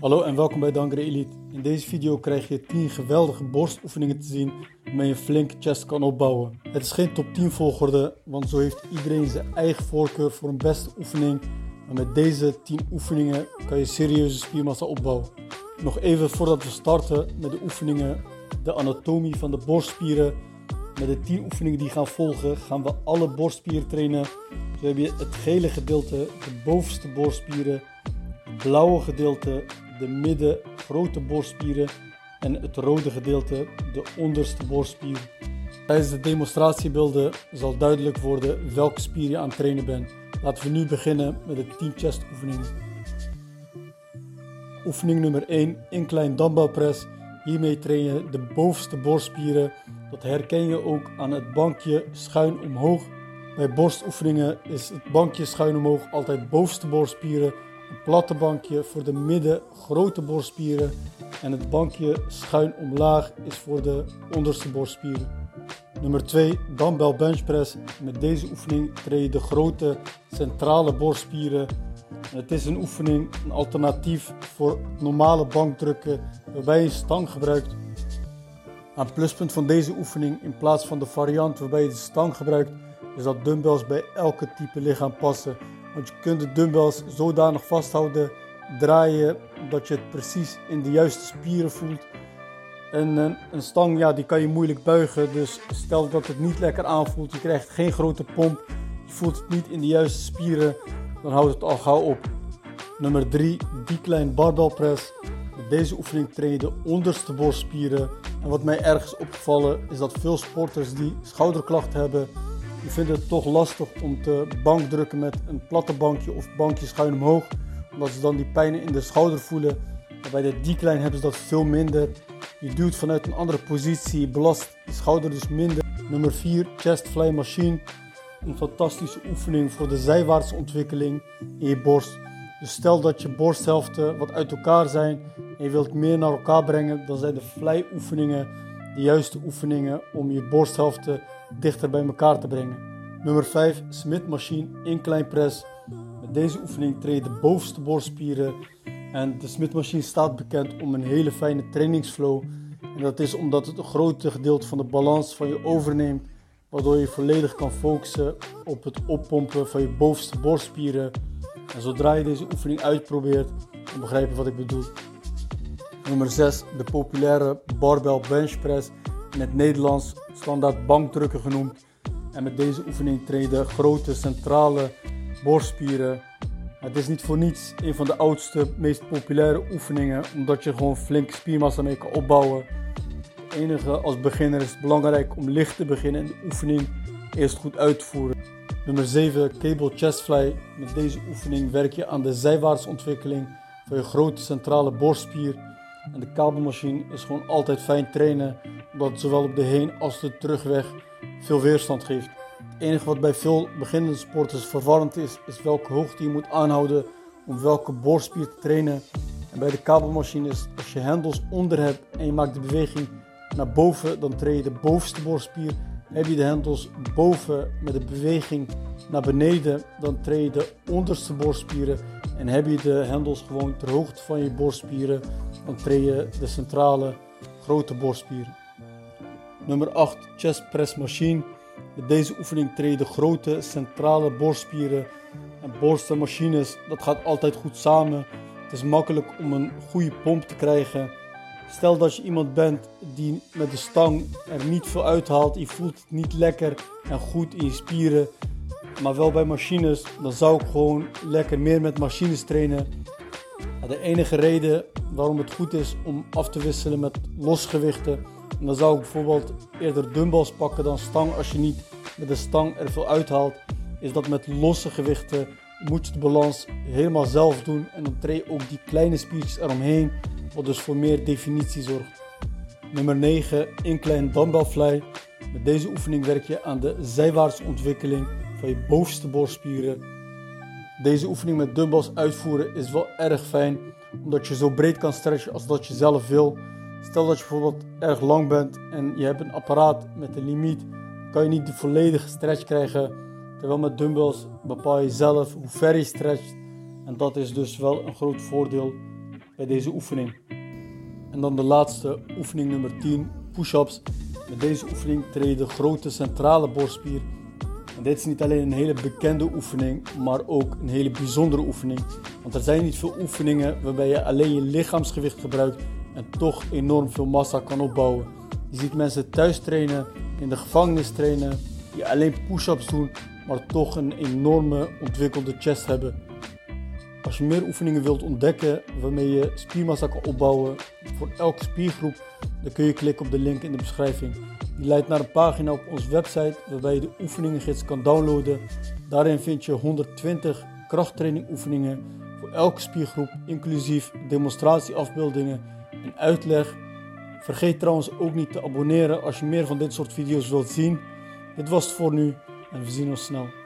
Hallo en welkom bij Dankere Elite. In deze video krijg je 10 geweldige borstoefeningen te zien waarmee je flink chest kan opbouwen. Het is geen top 10 volgorde, want zo heeft iedereen zijn eigen voorkeur voor een beste oefening. Maar met deze 10 oefeningen kan je serieuze spiermassa opbouwen. Nog even voordat we starten met de oefeningen, de anatomie van de borstspieren. Met de 10 oefeningen die gaan volgen gaan we alle borstspieren trainen. Zo heb je het gele gedeelte, de bovenste borstspieren, het blauwe gedeelte, de midden grote borstspieren en het rode gedeelte de onderste borstspier. Tijdens de demonstratiebeelden zal duidelijk worden welke spier je aan het trainen bent. Laten we nu beginnen met de 10 chest oefeningen. Oefening nummer 1, incline dumbbell press. Hiermee train je de bovenste borstspieren. Dat herken je ook aan het bankje schuin omhoog. Bij borstoefeningen is het bankje schuin omhoog altijd bovenste borstspieren een platte bankje voor de midden grote borstspieren en het bankje schuin omlaag is voor de onderste borstspieren. Nummer 2, dumbbell bench press. Met deze oefening train je de grote centrale borstspieren. het is een oefening, een alternatief voor normale bankdrukken waarbij je stang gebruikt. Een pluspunt van deze oefening in plaats van de variant waarbij je de stang gebruikt, is dat dumbbells bij elke type lichaam passen. Want je kunt de dumbbells zodanig vasthouden, draaien, dat je het precies in de juiste spieren voelt. En een, een stang, ja, die kan je moeilijk buigen. Dus stel dat het niet lekker aanvoelt, je krijgt geen grote pomp, je voelt het niet in de juiste spieren, dan houdt het al gauw op. Nummer 3, decline barbell press. Met deze oefening je de onderste borstspieren. En wat mij ergens opgevallen is dat veel sporters die schouderklachten hebben, die vinden het toch lastig om te bankdrukken met een platte bankje of bankje schuin omhoog. Omdat ze dan die pijn in de schouder voelen. Maar bij de decline hebben ze dat veel minder. Je duwt vanuit een andere positie, belast de schouder dus minder. Nummer 4, chest fly machine. Een fantastische oefening voor de zijwaartse ontwikkeling in je borst. Dus stel dat je borsthelften wat uit elkaar zijn en je wilt meer naar elkaar brengen, dan zijn de fly oefeningen de juiste oefeningen om je borsthelften dichter bij elkaar te brengen. Nummer 5, Smith Machine Incline Press. Met deze oefening je de bovenste borstspieren. En de Smith Machine staat bekend om een hele fijne trainingsflow. En dat is omdat het een groot gedeelte van de balans van je overneemt. Waardoor je volledig kan focussen op het oppompen van je bovenste borstspieren. En zodra je deze oefening uitprobeert, dan begrijp je wat ik bedoel. Nummer 6, de populaire barbell bench press, in het Nederlands standaard bankdrukken genoemd. En met deze oefening treden grote centrale borstspieren. Het is niet voor niets een van de oudste, meest populaire oefeningen, omdat je gewoon flink spiermassa mee kan opbouwen. Het enige als beginner is het belangrijk om licht te beginnen en de oefening eerst goed uit te voeren. Nummer 7, cable chest fly. Met deze oefening werk je aan de zijwaartse ontwikkeling van je grote centrale borstspier en de kabelmachine is gewoon altijd fijn trainen, omdat het zowel op de heen als de terugweg veel weerstand geeft. Het enige wat bij veel beginnende sporters verwarrend is, is welke hoogte je moet aanhouden om welke borstspier te trainen. En bij de kabelmachine is als je hendels onder hebt en je maakt de beweging naar boven, dan train je de bovenste borstspier. Heb je de hendels boven met de beweging naar beneden, dan train je de onderste borstspieren. En heb je de hendels gewoon ter hoogte van je borstspieren, je de centrale grote borstspieren. Nummer 8, chest press machine. Met deze oefening train je de grote centrale borstspieren. En borsten machines, dat gaat altijd goed samen. Het is makkelijk om een goede pomp te krijgen. Stel dat je iemand bent die met de stang er niet veel uithaalt, je voelt het niet lekker en goed in je spieren, maar wel bij machines, dan zou ik gewoon lekker meer met machines trainen. De enige reden waarom het goed is om af te wisselen met losgewichten, en dan zou ik bijvoorbeeld eerder dumbbells pakken dan stang als je niet met de stang er veel uithaalt, is dat met losse gewichten moet je de balans helemaal zelf doen en dan train je ook die kleine spiertjes eromheen, wat dus voor meer definitie zorgt. Nummer 9, incline dumbbell fly. Met deze oefening werk je aan de zijwaartse ontwikkeling van je bovenste borstspieren. Deze oefening met dumbbells uitvoeren is wel erg fijn, omdat je zo breed kan stretchen als dat je zelf wil. Stel dat je bijvoorbeeld erg lang bent en je hebt een apparaat met een limiet, kan je niet de volledige stretch krijgen. Terwijl met dumbbells bepaal je zelf hoe ver je stretcht. En dat is dus wel een groot voordeel bij deze oefening. En dan de laatste oefening nummer 10, push-ups. Met deze oefening je de grote centrale borstspier. Dit is niet alleen een hele bekende oefening, maar ook een hele bijzondere oefening. Want er zijn niet veel oefeningen waarbij je alleen je lichaamsgewicht gebruikt en toch enorm veel massa kan opbouwen. Je ziet mensen thuis trainen, in de gevangenis trainen, die alleen push-ups doen, maar toch een enorme ontwikkelde chest hebben. Als je meer oefeningen wilt ontdekken waarmee je spiermassa kan opbouwen voor elke spiergroep, dan kun je klikken op de link in de beschrijving. Die leidt naar een pagina op onze website waarbij je de oefeningengids kan downloaden. Daarin vind je 120 krachttraining oefeningen voor elke spiergroep, inclusief demonstratieafbeeldingen en uitleg. Vergeet trouwens ook niet te abonneren als je meer van dit soort video's wilt zien. Dit was het voor nu en we zien ons snel.